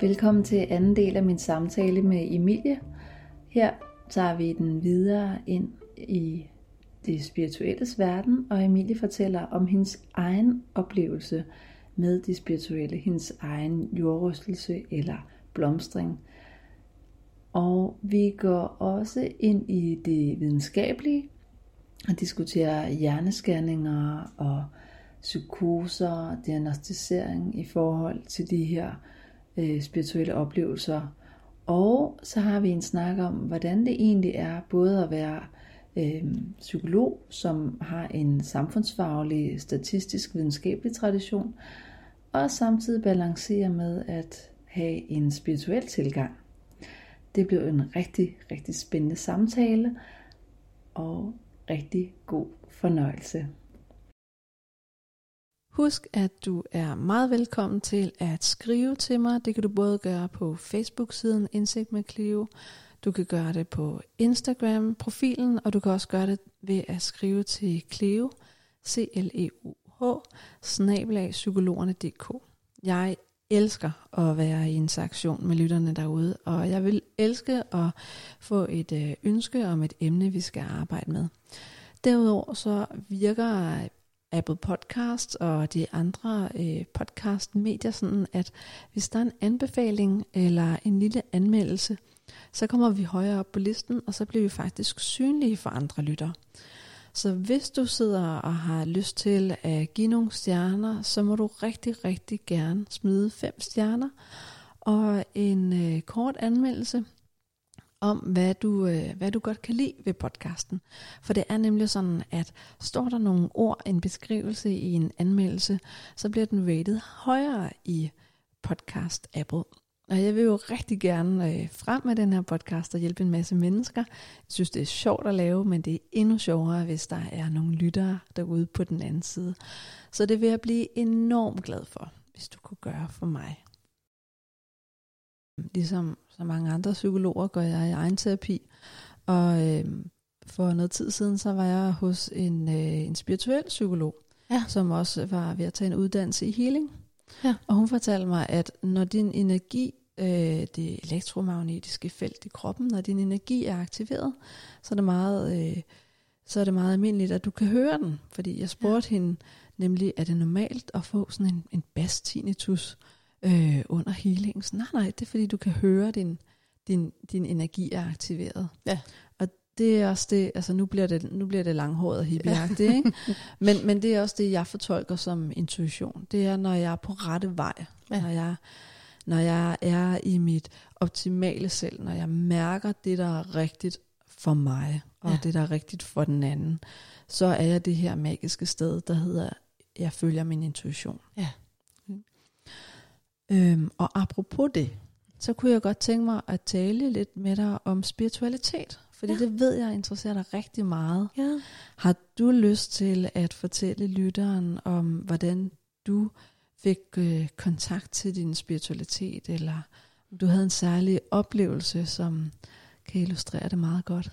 Velkommen til anden del af min samtale med Emilie. Her tager vi den videre ind i det spirituelle verden, og Emilie fortæller om hendes egen oplevelse med det spirituelle, hendes egen jordrystelse eller blomstring. Og vi går også ind i det videnskabelige og diskuterer hjerneskanninger og psykoser, diagnostisering i forhold til de her øh, spirituelle oplevelser. Og så har vi en snak om, hvordan det egentlig er både at være øh, psykolog, som har en samfundsfaglig, statistisk, videnskabelig tradition, og samtidig balancere med at have en spirituel tilgang. Det blev en rigtig, rigtig spændende samtale, og rigtig god fornøjelse. Husk, at du er meget velkommen til at skrive til mig. Det kan du både gøre på Facebook-siden Indsigt med Clio. Du kan gøre det på Instagram-profilen, og du kan også gøre det ved at skrive til Cleo, c l e u h psykologerne.dk. Jeg elsker at være i interaktion med lytterne derude, og jeg vil elske at få et øh, ønske om et emne, vi skal arbejde med. Derudover så virker Apple Podcast og de andre øh, podcast-medier sådan, at hvis der er en anbefaling eller en lille anmeldelse, så kommer vi højere op på listen, og så bliver vi faktisk synlige for andre lyttere. Så hvis du sidder og har lyst til at give nogle stjerner, så må du rigtig, rigtig gerne smide fem stjerner og en øh, kort anmeldelse om, hvad du, øh, hvad du godt kan lide ved podcasten. For det er nemlig sådan, at står der nogle ord, en beskrivelse i en anmeldelse, så bliver den rated højere i podcast-appet. Og jeg vil jo rigtig gerne øh, frem med den her podcast og hjælpe en masse mennesker. Jeg synes, det er sjovt at lave, men det er endnu sjovere, hvis der er nogle lyttere derude på den anden side. Så det vil jeg blive enormt glad for, hvis du kunne gøre for mig. Ligesom så mange andre psykologer går jeg i egen terapi, og øh, for noget tid siden, så var jeg hos en, øh, en spirituel psykolog, ja. som også var ved at tage en uddannelse i healing. Ja. Og hun fortalte mig, at når din energi, øh, det elektromagnetiske felt i kroppen, når din energi er aktiveret, så er det meget, øh, så er det meget almindeligt, at du kan høre den. Fordi jeg spurgte ja. hende nemlig, er det normalt at få sådan en, en bass tinnitus? Øh, under healing. Så nej, nej, det er fordi, du kan høre, din, din, din energi er aktiveret. Ja. Og det er også det, altså nu bliver det, nu bliver det langhåret hippieagtigt, ja. ikke? Men, men det er også det, jeg fortolker som intuition. Det er, når jeg er på rette vej, ja. når, jeg, når jeg er i mit optimale selv, når jeg mærker det, der er rigtigt for mig, og ja. det, der er rigtigt for den anden, så er jeg det her magiske sted, der hedder, jeg følger min intuition. Ja. Øhm, og apropos det, så kunne jeg godt tænke mig at tale lidt med dig om spiritualitet. Fordi ja. det ved jeg interesserer dig rigtig meget. Ja. Har du lyst til at fortælle lytteren om, hvordan du fik øh, kontakt til din spiritualitet, eller om du havde en særlig oplevelse, som kan illustrere det meget godt?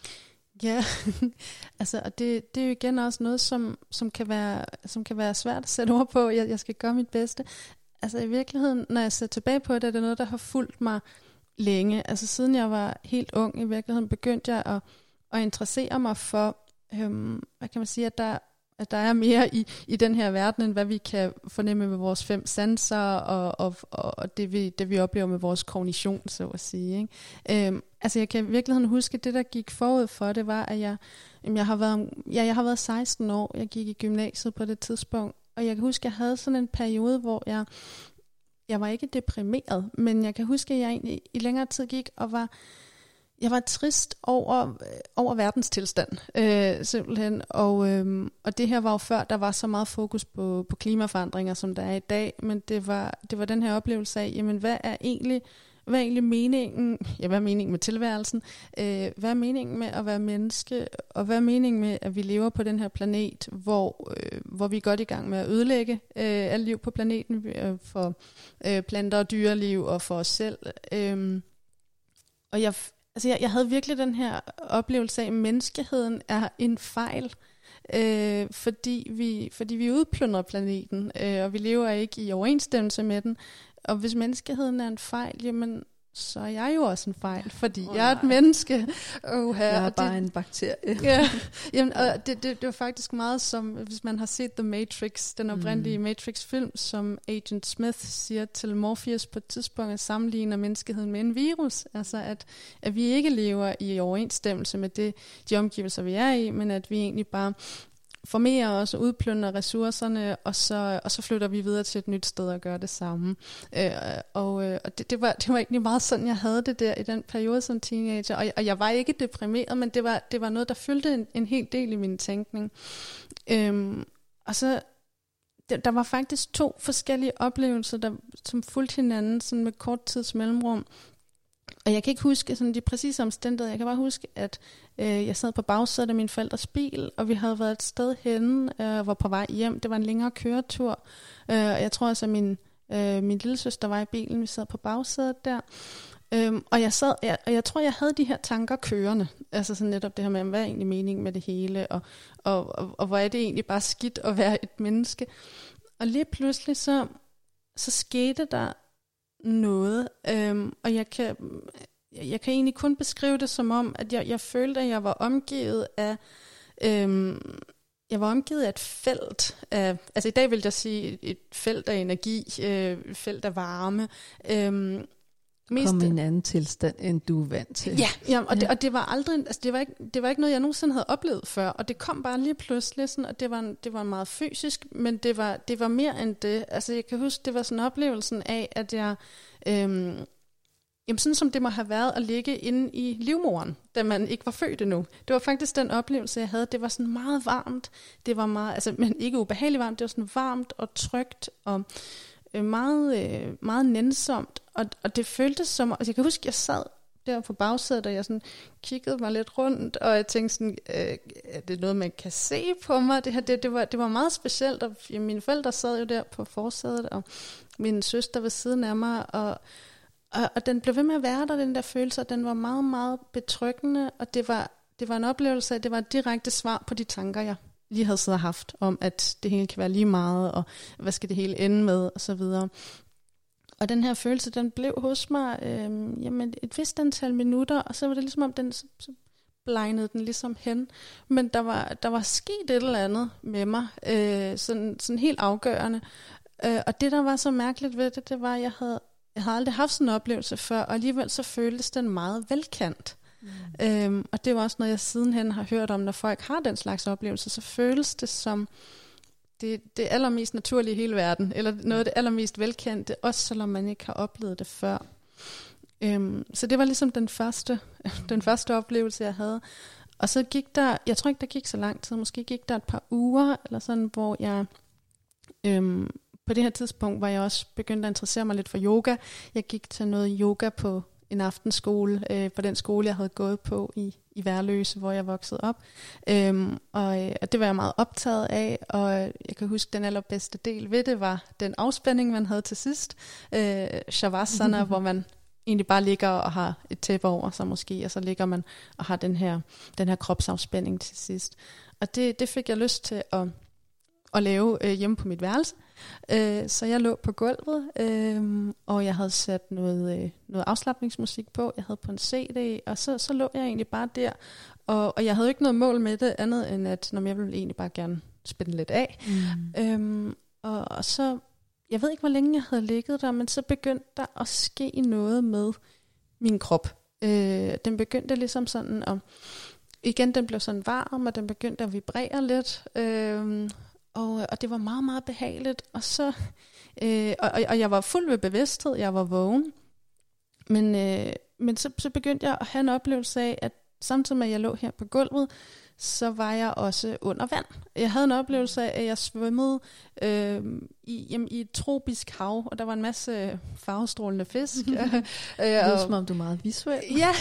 Ja, altså og det, det er jo igen også noget, som, som, kan være, som kan være svært at sætte ord på. Jeg, jeg skal gøre mit bedste altså i virkeligheden, når jeg ser tilbage på det, er det noget, der har fulgt mig længe. Altså siden jeg var helt ung, i virkeligheden begyndte jeg at, at interessere mig for, øhm, hvad kan man sige, at der, at der er mere i, i den her verden, end hvad vi kan fornemme med vores fem sanser, og, og, og det, vi, det vi oplever med vores kognition, så at sige. Ikke? Øhm, altså jeg kan i virkeligheden huske, at det der gik forud for, det var, at jeg, jamen jeg, har været, ja, jeg har været 16 år, jeg gik i gymnasiet på det tidspunkt, og jeg kan huske, at jeg havde sådan en periode, hvor jeg, jeg var ikke deprimeret, men jeg kan huske, at jeg egentlig i længere tid gik og var, jeg var trist over, øh, over verdens tilstand, øh, simpelthen. Og, øh, og det her var jo før, der var så meget fokus på, på klimaforandringer, som der er i dag, men det var, det var den her oplevelse af, jamen hvad er egentlig hvad er egentlig meningen, ja, hvad er meningen med tilværelsen? Øh, hvad er meningen med at være menneske? Og hvad er meningen med, at vi lever på den her planet, hvor, øh, hvor vi er godt i gang med at ødelægge øh, alt liv på planeten øh, for øh, planter og dyreliv og for os selv? Øh, og jeg, altså jeg, jeg havde virkelig den her oplevelse af, at menneskeheden er en fejl. øh, fordi, vi, fordi vi udplyndrer planeten, øh, og vi lever ikke i overensstemmelse med den. Og hvis menneskeheden er en fejl, jamen så er jeg jo også en fejl, fordi oh, jeg er et menneske. Oh, her, jeg er bare det, en bakterie. ja, jamen, og det, det, det var faktisk meget som, hvis man har set The Matrix, den oprindelige mm. Matrix-film, som Agent Smith siger til Morpheus på et tidspunkt, at sammenligner menneskeheden med en virus. Altså at, at vi ikke lever i overensstemmelse med det, de omgivelser, vi er i, men at vi egentlig bare formerer os og udplynder ressourcerne, og så, og så flytter vi videre til et nyt sted og gør det samme. Øh, og øh, og det, det, var, det var egentlig meget sådan, jeg havde det der i den periode som teenager, og, og jeg var ikke deprimeret, men det var, det var noget, der fyldte en, en hel del i min tænkning. Øhm, og så der, der var faktisk to forskellige oplevelser, der, som fulgte hinanden sådan med kort tids mellemrum. Og jeg kan ikke huske sådan de præcise omstændigheder. Jeg kan bare huske, at øh, jeg sad på bagsædet af min forældres bil, og vi havde været et sted henne, øh, var på vej hjem. Det var en længere køretur. Øh, jeg tror altså, at min, øh, min lille søster var i bilen. Vi sad på bagsædet der. Øhm, og jeg sad, jeg, og jeg tror, jeg havde de her tanker kørende. Altså sådan netop det her med, hvad er egentlig meningen med det hele, og, og, og, og hvor er det egentlig bare skidt at være et menneske. Og lige pludselig så, så skete der noget, øhm, og jeg kan, jeg kan egentlig kun beskrive det som om, at jeg, jeg følte, at jeg var omgivet af, øhm, jeg var omgivet af et felt af, altså i dag vil jeg sige et felt af energi, øh, et felt af varme, øhm, Mest, Kom i en anden tilstand, end du er vant til. Ja, ja og, ja. Det, og det var aldrig, altså det var, ikke, det var ikke noget, jeg nogensinde havde oplevet før, og det kom bare lige pludselig, sådan, og det var, det var meget fysisk, men det var, det var mere end det. Altså jeg kan huske, det var sådan oplevelsen af, at jeg, øhm, jamen sådan som det må have været at ligge inde i livmoren, da man ikke var født endnu. Det var faktisk den oplevelse, jeg havde. Det var sådan meget varmt, det var meget, altså men ikke ubehageligt varmt, det var sådan varmt og trygt, og Øh, meget, øh, meget nænsomt, og, og det føltes som, altså jeg kan huske, jeg sad der på bagsædet, og jeg sådan kiggede mig lidt rundt, og jeg tænkte sådan, øh, er det noget, man kan se på mig? Det her, det, det, var, det var meget specielt, og mine forældre sad jo der på forsædet, og min søster ved siden af mig, og, og, og den blev ved med at være der, den der følelse, og den var meget, meget betryggende, og det var, det var en oplevelse af, det var et direkte svar på de tanker, jeg lige havde siddet og haft, om at det hele kan være lige meget, og hvad skal det hele ende med, og så videre. Og den her følelse, den blev hos mig øh, jamen et vist antal minutter, og så var det ligesom om, den så, så blegnede den ligesom hen. Men der var, der var sket et eller andet med mig, øh, sådan, sådan helt afgørende. Øh, og det, der var så mærkeligt ved det, det var, at jeg havde, jeg havde aldrig haft sådan en oplevelse før, og alligevel så føltes den meget velkendt. Mm. Øhm, og det var også noget, jeg sidenhen har hørt om, når folk har den slags oplevelser, så føles det som det, det allermest naturlige i hele verden, eller noget af det allermest velkendte, også selvom man ikke har oplevet det før. Øhm, så det var ligesom den første, den første oplevelse, jeg havde. Og så gik der, jeg tror ikke, der gik så lang tid, måske gik der et par uger, eller sådan, hvor jeg, øhm, på det her tidspunkt var jeg også begyndt at interessere mig lidt for yoga. Jeg gik til noget yoga på en aftenskole, øh, på den skole, jeg havde gået på i, i Værløse, hvor jeg voksede op. Øhm, og, øh, og det var jeg meget optaget af, og jeg kan huske, den allerbedste del ved det var den afspænding, man havde til sidst. Øh, Shavasana, hvor man egentlig bare ligger og har et tæppe over sig måske, og så ligger man og har den her, den her kropsafspænding til sidst. Og det, det fik jeg lyst til at, at lave øh, hjemme på mit værelse. Øh, så jeg lå på gulvet, øh, og jeg havde sat noget, øh, noget afslappningsmusik på. Jeg havde på en CD, og så, så lå jeg egentlig bare der. Og, og jeg havde jo ikke noget mål med det, andet end at når jeg ville egentlig bare gerne spænde lidt af. Mm. Øhm, og, og så, jeg ved ikke, hvor længe jeg havde ligget der, men så begyndte der at ske noget med min krop. Øh, den begyndte ligesom sådan at, igen, den blev sådan varm, og den begyndte at vibrere lidt. Øh, og, øh, og det var meget, meget behageligt. Og så, øh, og, og jeg var fuld ved bevidsthed, jeg var vågen. Men, øh, men så, så begyndte jeg at have en oplevelse af, at samtidig med at jeg lå her på gulvet, så var jeg også under vand. Jeg havde en oplevelse af, at jeg svømmede øh, i, jamen, i et tropisk hav, og der var en masse farvestrålende fisk. øh, det er som om, du er meget visuel. ja,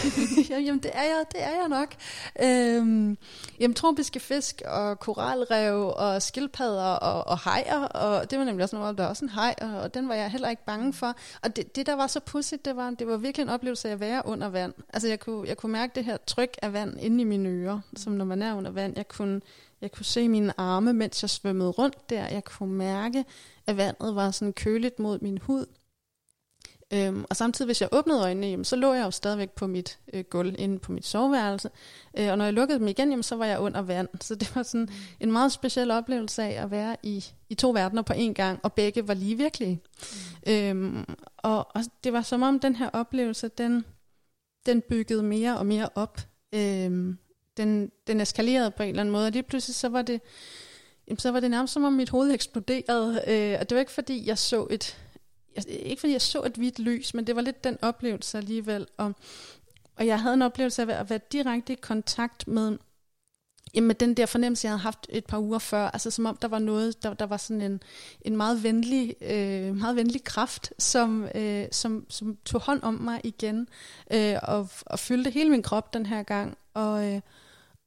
jamen, det er jeg, det er jeg nok. Øh, jamen, tropiske fisk og koralrev og skildpadder og, og hajer, og det var nemlig også noget, der var også en haj, og, og den var jeg heller ikke bange for. Og det, det der var så pudsigt, det var, det var virkelig en oplevelse af at være under vand. Altså, jeg kunne, jeg kunne mærke det her tryk af vand inde i mine ører, som når man er under vand. Jeg kunne, jeg kunne se mine arme, mens jeg svømmede rundt der. Jeg kunne mærke, at vandet var sådan køligt mod min hud. Øhm, og samtidig, hvis jeg åbnede øjnene, jamen, så lå jeg jo stadigvæk på mit øh, gulv inde på mit soveværelse. Øh, og når jeg lukkede dem igen, jamen, så var jeg under vand. Så det var sådan en meget speciel oplevelse af at være i, i to verdener på én gang, og begge var lige virkelige. Mm. Øhm, og, og det var som om den her oplevelse, den, den byggede mere og mere op. Øhm, den, den eskalerede på en eller anden måde, og lige pludselig så var det, jamen, så var det nærmest som om mit hoved eksploderede. Øh, og det var ikke fordi, jeg så et ikke fordi jeg så et hvidt lys, men det var lidt den oplevelse alligevel. Og, og jeg havde en oplevelse af at være direkte i kontakt med, jamen, med den der fornemmelse, jeg havde haft et par uger før. Altså som om der var noget, der, der var sådan en, en meget, venlig, øh, meget venlig kraft, som, øh, som, som tog hånd om mig igen, øh, og, og fyldte hele min krop den her gang. Og, øh,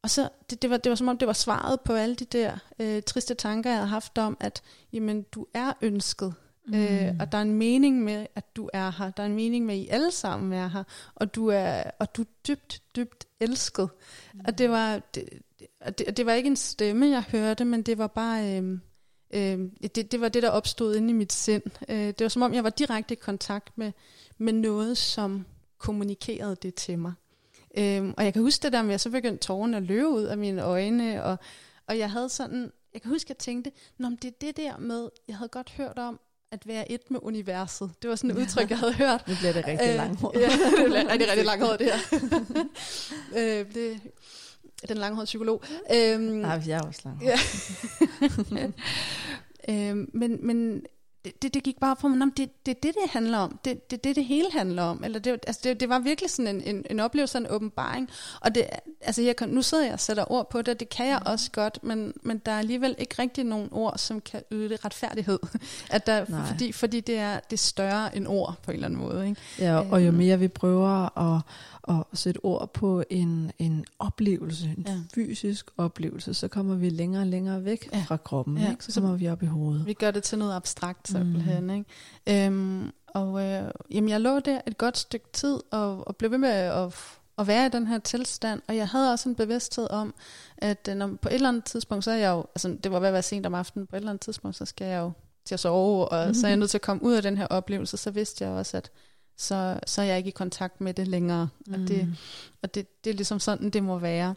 og så, det, det, var, det var som om, det var svaret på alle de der øh, triste tanker, jeg havde haft om, at jamen, du er ønsket. Mm. Øh, og der er en mening med, at du er her. Der er en mening med, at I alle sammen er her. Og du er, og du er dybt, dybt elsket. Mm. Og det var, det, det, det var ikke en stemme, jeg hørte, men det var bare... Øh, øh, det, det var det, der opstod inde i mit sind. Øh, det var som om, jeg var direkte i kontakt med, med noget, som kommunikerede det til mig. Øh, og jeg kan huske det der med, at så begyndte tårerne at løbe ud af mine øjne, og, og jeg havde sådan, jeg kan huske, at jeg tænkte, Nå, men det er det der med, jeg havde godt hørt om, at være et med universet. Det var sådan et udtryk, jeg havde hørt. Nu bliver det rigtig øh, langhåret. ja, det bliver rigtig, rigtig langhåret, det her. øh, det, den langhårede psykolog. Øhm, Nej, jeg er også langhåret. ja. øhm, men, men det, det, det gik bare på mig, det, det er det, det handler om. Det, det det, det hele handler om. Eller det, altså det, det var virkelig sådan en, en, en oplevelse, en åbenbaring. Og det, altså jeg kan, nu sidder jeg og sætter ord på det, det kan jeg mm. også godt, men, men der er alligevel ikke rigtig nogen ord, som kan yde retfærdighed. At der, fordi, fordi det er, det er større end ord på en eller anden måde. Ikke? Ja, og jo øhm. mere vi prøver at at sætte ord på en, en oplevelse, en ja. fysisk oplevelse, så kommer vi længere og længere væk ja. fra kroppen. Ja. Ikke? Så kommer vi op i hovedet. Vi gør det til noget abstrakt simpelthen. Mm. Ikke? Øhm, og øh, jamen, jeg lå der et godt stykke tid og, og blev ved med at, at være i den her tilstand, og jeg havde også en bevidsthed om, at øh, når, på et eller andet tidspunkt, så er jeg jo, altså det var ved at være sent om aftenen, på et eller andet tidspunkt, så skal jeg jo til at sove, og mm. så er jeg nødt til at komme ud af den her oplevelse, så vidste jeg også, at så, så er jeg ikke i kontakt med det længere. Mm. Og, det, og det, det er ligesom sådan, det må være.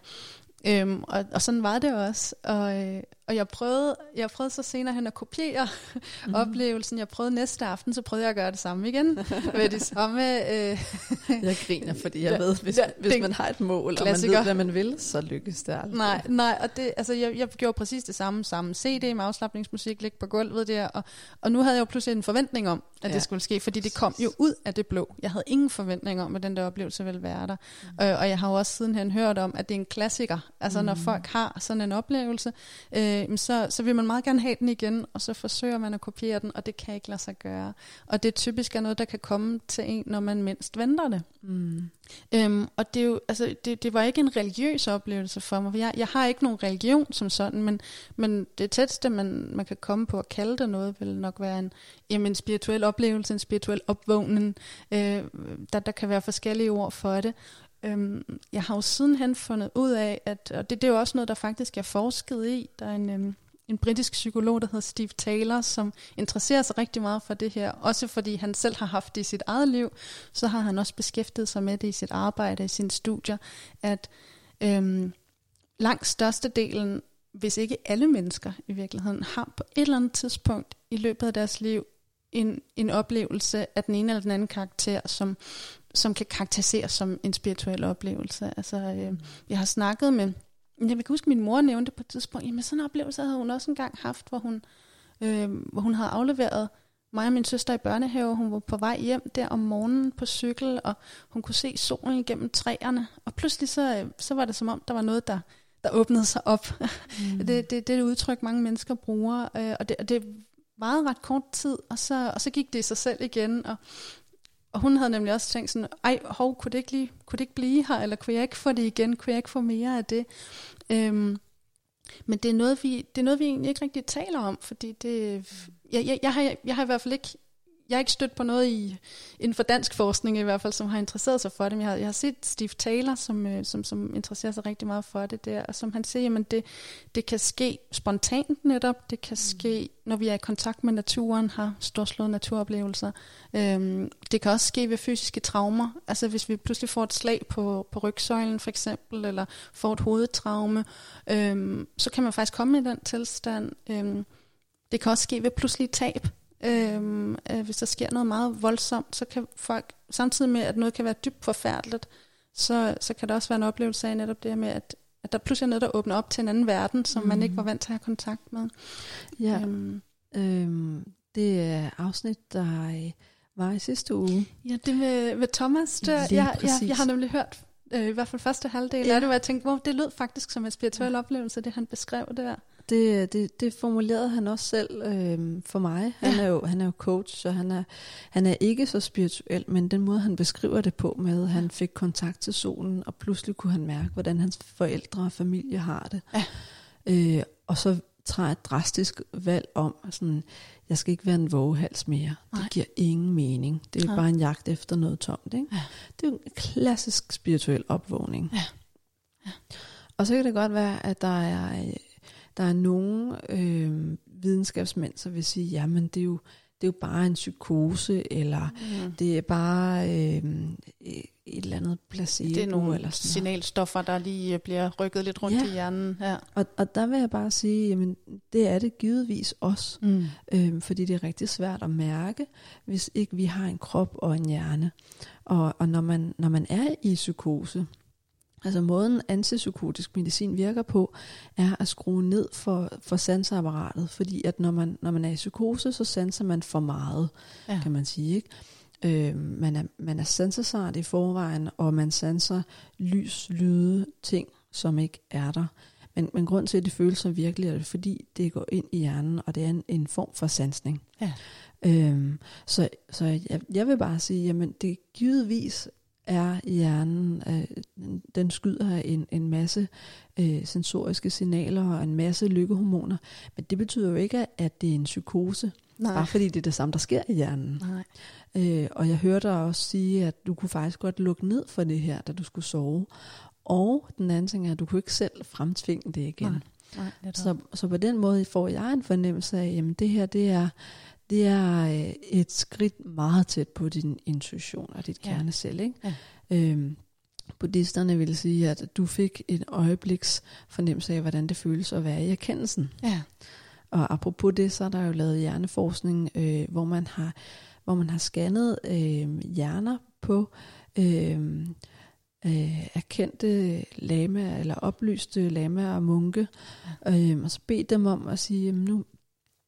Øhm, og, og sådan var det også. Og, øh, og jeg prøvede, jeg prøvede så senere hen at kopiere mm. oplevelsen. Jeg prøvede næste aften, så prøvede jeg at gøre det samme igen. med de samme... Øh, jeg griner, fordi jeg ja, ved, hvis, ja, hvis man har et mål, klassiker. og man ved, hvad man vil, så lykkes det aldrig. Nej, nej og det, altså, jeg, jeg gjorde præcis det samme. Samme CD med afslappningsmusik, ligge på gulvet der. Og, og nu havde jeg jo pludselig en forventning om, at ja. det skulle ske, fordi det kom jo ud af det blå. Jeg havde ingen forventning om, at den der oplevelse ville være der. Mm. Øh, og jeg har jo også sidenhen hørt om, at det er en klassiker. Altså mm. når folk har sådan en oplevelse, øh, så, så vil man meget gerne have den igen, og så forsøger man at kopiere den, og det kan ikke lade sig gøre. Og det er typisk er noget, der kan komme til en, når man mindst venter det. Mm. Øhm, og det, er jo, altså, det, det var ikke en religiøs oplevelse for mig, for jeg, jeg har ikke nogen religion som sådan, men, men det tætteste, man, man kan komme på at kalde det noget, vil nok være en, jamen, en spirituel oplevelse, en spirituel opvågning. Øh, der, der kan være forskellige ord for det. Øhm, jeg har jo sidenhen fundet ud af, at og det, det er jo også noget, der faktisk er forsket i. Der er en, øhm, en britisk psykolog, der hedder Steve Taylor, som interesserer sig rigtig meget for det her. Også fordi han selv har haft det i sit eget liv, så har han også beskæftiget sig med det i sit arbejde, i sine studier, at øhm, langt størstedelen, hvis ikke alle mennesker i virkeligheden, har på et eller andet tidspunkt i løbet af deres liv en, en oplevelse af den ene eller den anden karakter, som, som kan karakteriseres som en spirituel oplevelse. Altså, øh, jeg har snakket med, jeg kan huske, min mor nævnte på et tidspunkt, jamen sådan en oplevelse havde hun også engang haft, hvor hun, øh, hvor hun havde afleveret mig og min søster i børnehave. Hun var på vej hjem der om morgenen på cykel, og hun kunne se solen igennem træerne. Og pludselig så, øh, så var det som om, der var noget, der, der åbnede sig op. Mm. det, det, det er et udtryk, mange mennesker bruger, øh, og det, og det meget ret kort tid, og så, og så gik det i sig selv igen, og, og hun havde nemlig også tænkt sådan, ej, hov, kunne det, ikke lige, kunne det ikke blive her, eller kunne jeg ikke få det igen, kunne jeg ikke få mere af det? Øhm, men det er, noget, vi, det er noget, vi egentlig ikke rigtig taler om, fordi det, jeg, jeg, jeg, har, jeg har i hvert fald ikke jeg har ikke stødt på noget i, inden for dansk forskning i hvert fald, som har interesseret sig for det. Men jeg har, jeg har set Steve Taylor, som, øh, som, som interesserer sig rigtig meget for det der, og som han siger, at det, det kan ske spontant netop, det kan mm. ske, når vi er i kontakt med naturen, har storslåede naturoplevelser. Øhm, det kan også ske ved fysiske traumer, altså hvis vi pludselig får et slag på, på rygsøjlen for eksempel, eller får et hovedtraume, øhm, så kan man faktisk komme i den tilstand. Øhm, det kan også ske ved pludselig tab, Øhm, øh, hvis der sker noget meget voldsomt, så kan folk, samtidig med at noget kan være dybt forfærdeligt, så, så kan der også være en oplevelse af netop det med, at, at der pludselig er noget, der åbner op til en anden verden, som mm. man ikke var vant til at have kontakt med. Ja, øhm. Øhm, det er afsnit, der var i sidste uge. Ja, det med, med Thomas, der, jeg, jeg, jeg har nemlig hørt øh, i hvert fald første halvdel ja. af det, hvor jeg tænkte, wow, det lød faktisk som en spirituel ja. oplevelse, det han beskrev der. Det, det, det formulerede han også selv øh, for mig. Han, ja. er jo, han er jo coach, så han er, han er ikke så spirituel, men den måde, han beskriver det på med, at han fik kontakt til solen, og pludselig kunne han mærke, hvordan hans forældre og familie har det. Ja. Øh, og så tager et drastisk valg om, sådan, jeg skal ikke være en vågehals mere. Nej. Det giver ingen mening. Det er Nej. bare en jagt efter noget tomt. Ikke? Ja. Det er jo en klassisk spirituel opvågning. Ja. Ja. Og så kan det godt være, at der er der er nogle øh, videnskabsmænd, som vil sige, jamen det er jo, det er jo bare en psykose, eller mm. det er bare øh, et eller andet placebo. Det er nogle eller sådan signalstoffer, der lige bliver rykket lidt rundt ja. i hjernen. Ja. Og, og der vil jeg bare sige, jamen det er det givetvis også, mm. øh, fordi det er rigtig svært at mærke, hvis ikke vi har en krop og en hjerne. Og, og når, man, når man er i psykose, Altså måden antipsykotisk medicin virker på, er at skrue ned for, for sanseapparatet, fordi at når man, når man er i psykose, så sanser man for meget, ja. kan man sige. Ikke? Øh, man, er, man er sansesart i forvejen, og man sanser lys, lyde, ting, som ikke er der. Men, men grund til, at det føles som virkelig, er det fordi, det går ind i hjernen, og det er en, en form for sansning. Ja. Øhm, så så jeg, jeg vil bare sige, jamen det givetvis er hjernen, øh, den skyder en, en masse øh, sensoriske signaler og en masse lykkehormoner, men det betyder jo ikke, at det er en psykose, Nej. bare fordi det er det samme, der sker i hjernen. Nej. Øh, og jeg hørte dig også sige, at du kunne faktisk godt lukke ned for det her, da du skulle sove. Og den anden ting er, at du kunne ikke selv fremtvinge det igen. Nej. Nej, så, så på den måde får jeg en fornemmelse af, at det her det er det er øh, et skridt meget tæt på din intuition og dit ja. kernesel. Ikke? Ja. Øhm, buddhisterne vil sige, at du fik et øjebliks fornemmelse af, hvordan det føles at være i erkendelsen. Ja. Og apropos det, så er der jo lavet hjerneforskning, øh, hvor man har hvor man har scannet øh, hjerner på øh, øh, erkendte lama eller oplyste lama og munke, ja. øh, og så bede dem om at sige, nu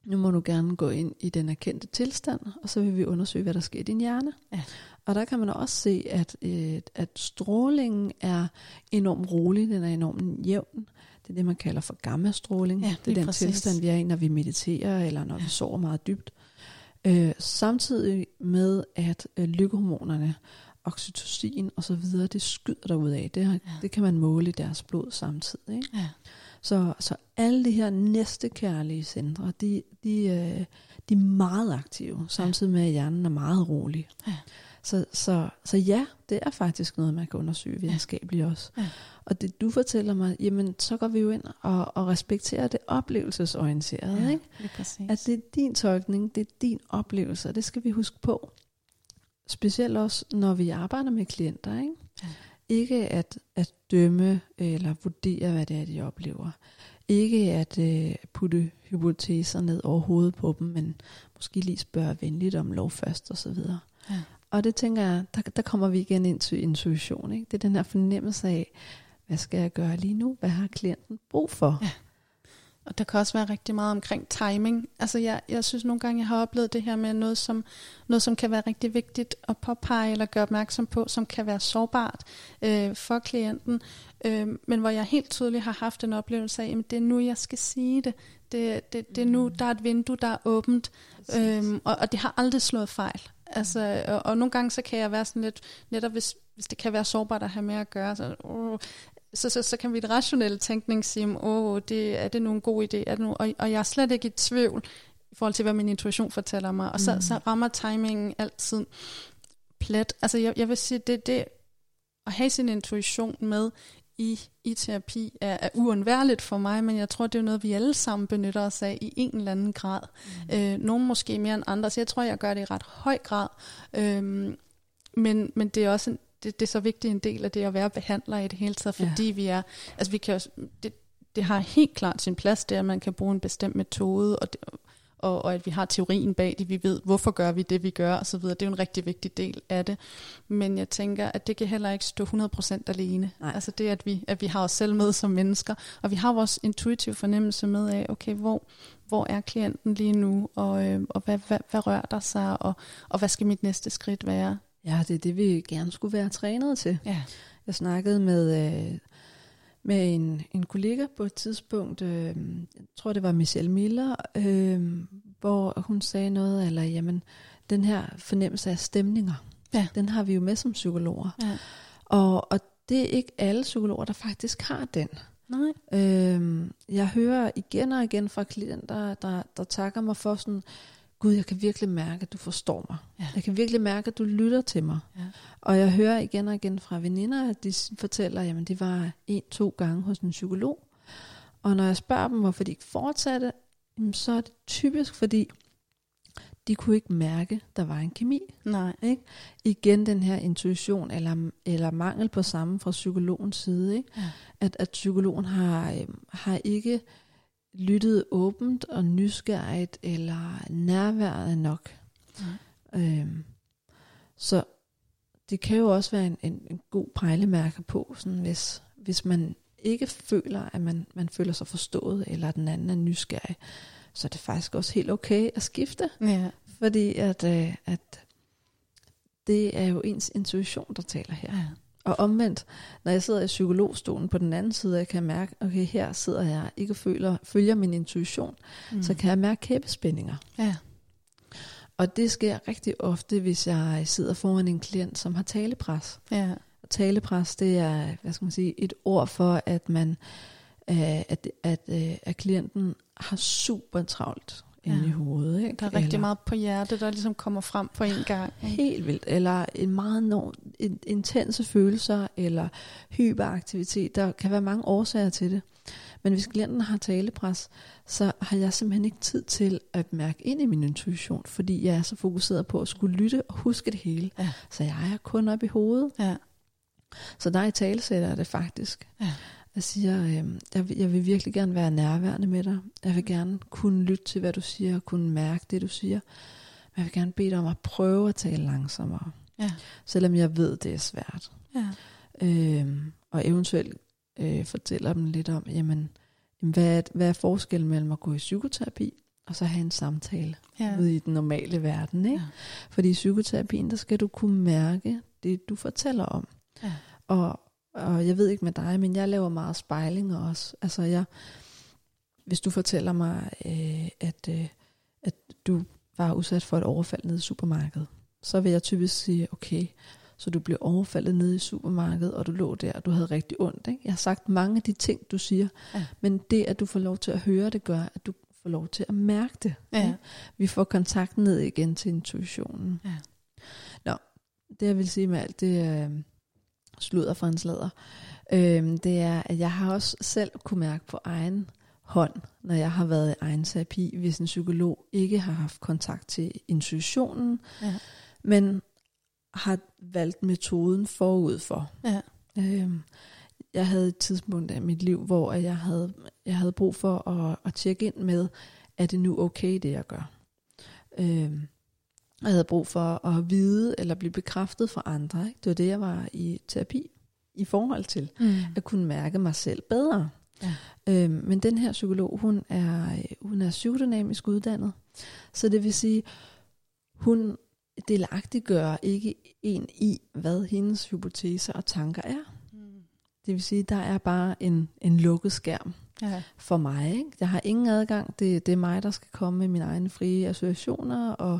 nu må du gerne gå ind i den erkendte tilstand, og så vil vi undersøge, hvad der sker i din hjerne. Ja. Og der kan man også se, at, øh, at strålingen er enormt rolig, den er enormt jævn. Det er det, man kalder for gammastråling. Ja, det er den præcis. tilstand, vi er i, når vi mediterer, eller når ja. vi sover meget dybt. Øh, samtidig med, at øh, lykkehormonerne, oxytocin og så videre, det skyder derud af. Det, ja. det kan man måle i deres blod samtidig. Ikke? Ja. Så, så alle de her næstekærlige centre, de, de, øh, de er meget aktive, samtidig med at hjernen er meget rolig. Ja. Så, så, så ja, det er faktisk noget, man kan undersøge videnskabeligt også. Ja. Og det du fortæller mig, jamen så går vi jo ind og, og respekterer det oplevelsesorienterede. Ja, ikke? Det at det er din tolkning, det er din oplevelse, og det skal vi huske på. Specielt også, når vi arbejder med klienter. Ikke? Ja. Ikke at, at dømme eller vurdere, hvad det er, de oplever. Ikke at øh, putte hypoteser ned over hovedet på dem, men måske lige spørge venligt om lov først og så videre. Ja. Og det tænker jeg, der, der kommer vi igen ind til intuition. Ikke? Det er den her fornemmelse af, hvad skal jeg gøre lige nu? Hvad har klienten brug for? Ja. Og der kan også være rigtig meget omkring timing. Altså jeg, jeg synes nogle gange, jeg har oplevet det her med noget som, noget, som kan være rigtig vigtigt at påpege eller gøre opmærksom på, som kan være sårbart øh, for klienten. Øh, men hvor jeg helt tydeligt har haft en oplevelse af, at det er nu, jeg skal sige det. Det, det, det er nu, mm. der er et vindue, der er åbent. Øh, og, og det har aldrig slået fejl. Altså, og, og nogle gange så kan jeg være sådan lidt, netop hvis, hvis det kan være sårbart at have med at gøre, så, uh, så, så, så kan vi et rationelle tænkning sige, åh, det, er det nu en god idé? Er det nu? Og, og jeg er slet ikke i tvivl i forhold til, hvad min intuition fortæller mig. Og så, Mm. så rammer timingen altid plet. Altså jeg, jeg vil sige, det det at have sin intuition med i, i terapi er, er uundværligt for mig, men jeg tror, det er noget, vi alle sammen benytter os af i en eller anden grad. Mm. Øh, nogle måske mere end andre, så jeg tror, jeg gør det i ret høj grad. Øhm, men, men det er også en, det, det er så vigtig en del af det at være behandler i det hele taget, fordi ja. vi er, altså vi kan det, det har helt klart sin plads, det at man kan bruge en bestemt metode, og, det, og, og at vi har teorien bag det, vi ved, hvorfor gør vi det, vi gør, osv. Det er jo en rigtig vigtig del af det. Men jeg tænker, at det kan heller ikke stå 100% alene. Nej. Altså det, at vi, at vi har os selv med som mennesker, og vi har vores intuitive fornemmelse med af, okay, hvor, hvor er klienten lige nu, og, øh, og hvad, hvad, hvad rører der sig, og, og hvad skal mit næste skridt være? Ja, det er det, vi gerne skulle være trænet til. Ja. Jeg snakkede med, øh, med en, en kollega på et tidspunkt, øh, jeg tror det var Michelle Miller, øh, hvor hun sagde noget, eller jamen, den her fornemmelse af stemninger, Ja. den har vi jo med som psykologer. Ja. Og, og det er ikke alle psykologer, der faktisk har den. Nej. Øhm, jeg hører igen og igen fra klienter, der, der takker mig for sådan, Gud, jeg kan virkelig mærke, at du forstår mig. Ja. Jeg kan virkelig mærke, at du lytter til mig. Ja. Og jeg hører igen og igen fra veninder, at de fortæller, at det var en-to gange hos en psykolog. Og når jeg spørger dem, hvorfor de ikke fortsatte, så er det typisk, fordi de kunne ikke mærke, der var en kemi. Nej. Ikke? Igen den her intuition eller, eller mangel på samme fra psykologens side. Ikke? Ja. At, at psykologen har, øh, har ikke lyttet åbent og nysgerrigt eller nærværende nok. Øhm, så det kan jo også være en, en, en god pejlemærke på, sådan hvis, hvis man ikke føler, at man, man føler sig forstået, eller at den anden er nysgerrig, så er det faktisk også helt okay at skifte. Ja. Fordi at, øh, at det er jo ens intuition, der taler her. ja. Og omvendt, når jeg sidder i psykologstolen på den anden side, jeg kan mærke, okay, her sidder jeg ikke føler, følger min intuition, mm. så kan jeg mærke kæbespændinger. Ja. Og det sker rigtig ofte, hvis jeg sidder foran en klient, som har talepres. Ja. Og talepres, det er, hvad skal man sige, et ord for, at man, øh, at, at, øh, at klienten har super travlt inde Ja. i hovedet. Ikke? Der er rigtig Eller- meget på hjertet, der ligesom kommer frem på en gang. ikke? Helt vildt. Eller en meget no, en, intense følelser, eller hyperaktivitet. Der kan være mange årsager til det. Men hvis klienten har talepres, så har jeg simpelthen ikke tid til at mærke ind i min intuition, fordi jeg er så fokuseret på at skulle lytte og huske det hele. Ja. Så jeg er kun op i hovedet. Ja. Så der i talesætter det faktisk. Ja. Jeg siger, øh, jeg, vil, jeg vil virkelig gerne være nærværende med dig. Jeg vil gerne kunne lytte til, hvad du siger, og kunne mærke det, du siger. Men jeg vil gerne bede dig om at prøve at tale langsommere. Ja. Selvom jeg ved, det er svært. Ja. Øhm, og eventuelt øh, fortæller dem lidt om, jamen, jamen, hvad, er, hvad er forskellen mellem at gå i psykoterapi, og så have en samtale Ja. ude i den normale verden. Ikke? Ja. Fordi i psykoterapien, der skal du kunne mærke det, du fortæller om. Ja. Og, og jeg ved ikke med dig, men jeg laver meget spejlinger også. Altså jeg, hvis du fortæller mig, øh, at, øh, at du var udsat for et overfald nede i supermarkedet, så vil jeg typisk sige, okay, så du blev overfaldet nede i supermarkedet, og du lå der, og du havde rigtig ondt. Ikke? Jeg har sagt mange af de ting, du siger, Ja. men det, at du får lov til at høre det, gør, at du får lov til at mærke det. Ja. ikke? Vi får kontakt ned igen til intuitionen. Ja. Nå, det jeg vil sige med alt det øh, sludder fra en sladder, øh, det er, at jeg har også selv kunne mærke på egen hånd, når jeg har været i egen terapi, hvis en psykolog ikke har haft kontakt til intuitionen, Ja. men har valgt metoden forud for. Ja. Øhm, jeg havde et tidspunkt af mit liv, hvor jeg havde, jeg havde brug for at, at tjekke ind med, er det nu okay, det jeg gør? Øhm, jeg havde brug for at vide eller blive bekræftet fra andre. Ikke? Det var det, jeg var i terapi i forhold til. Mm. At kunne mærke mig selv bedre. Ja. Øhm, men den her psykolog, hun er, hun er psykodynamisk uddannet. Så det vil sige, hun delagtiggør ikke en i, hvad hendes hypoteser og tanker er. Mm. Det vil sige, der er bare en, en lukket skærm Ja. for mig. Ikke? Jeg har ingen adgang. Det, det er mig, der skal komme med mine egne frie associationer og,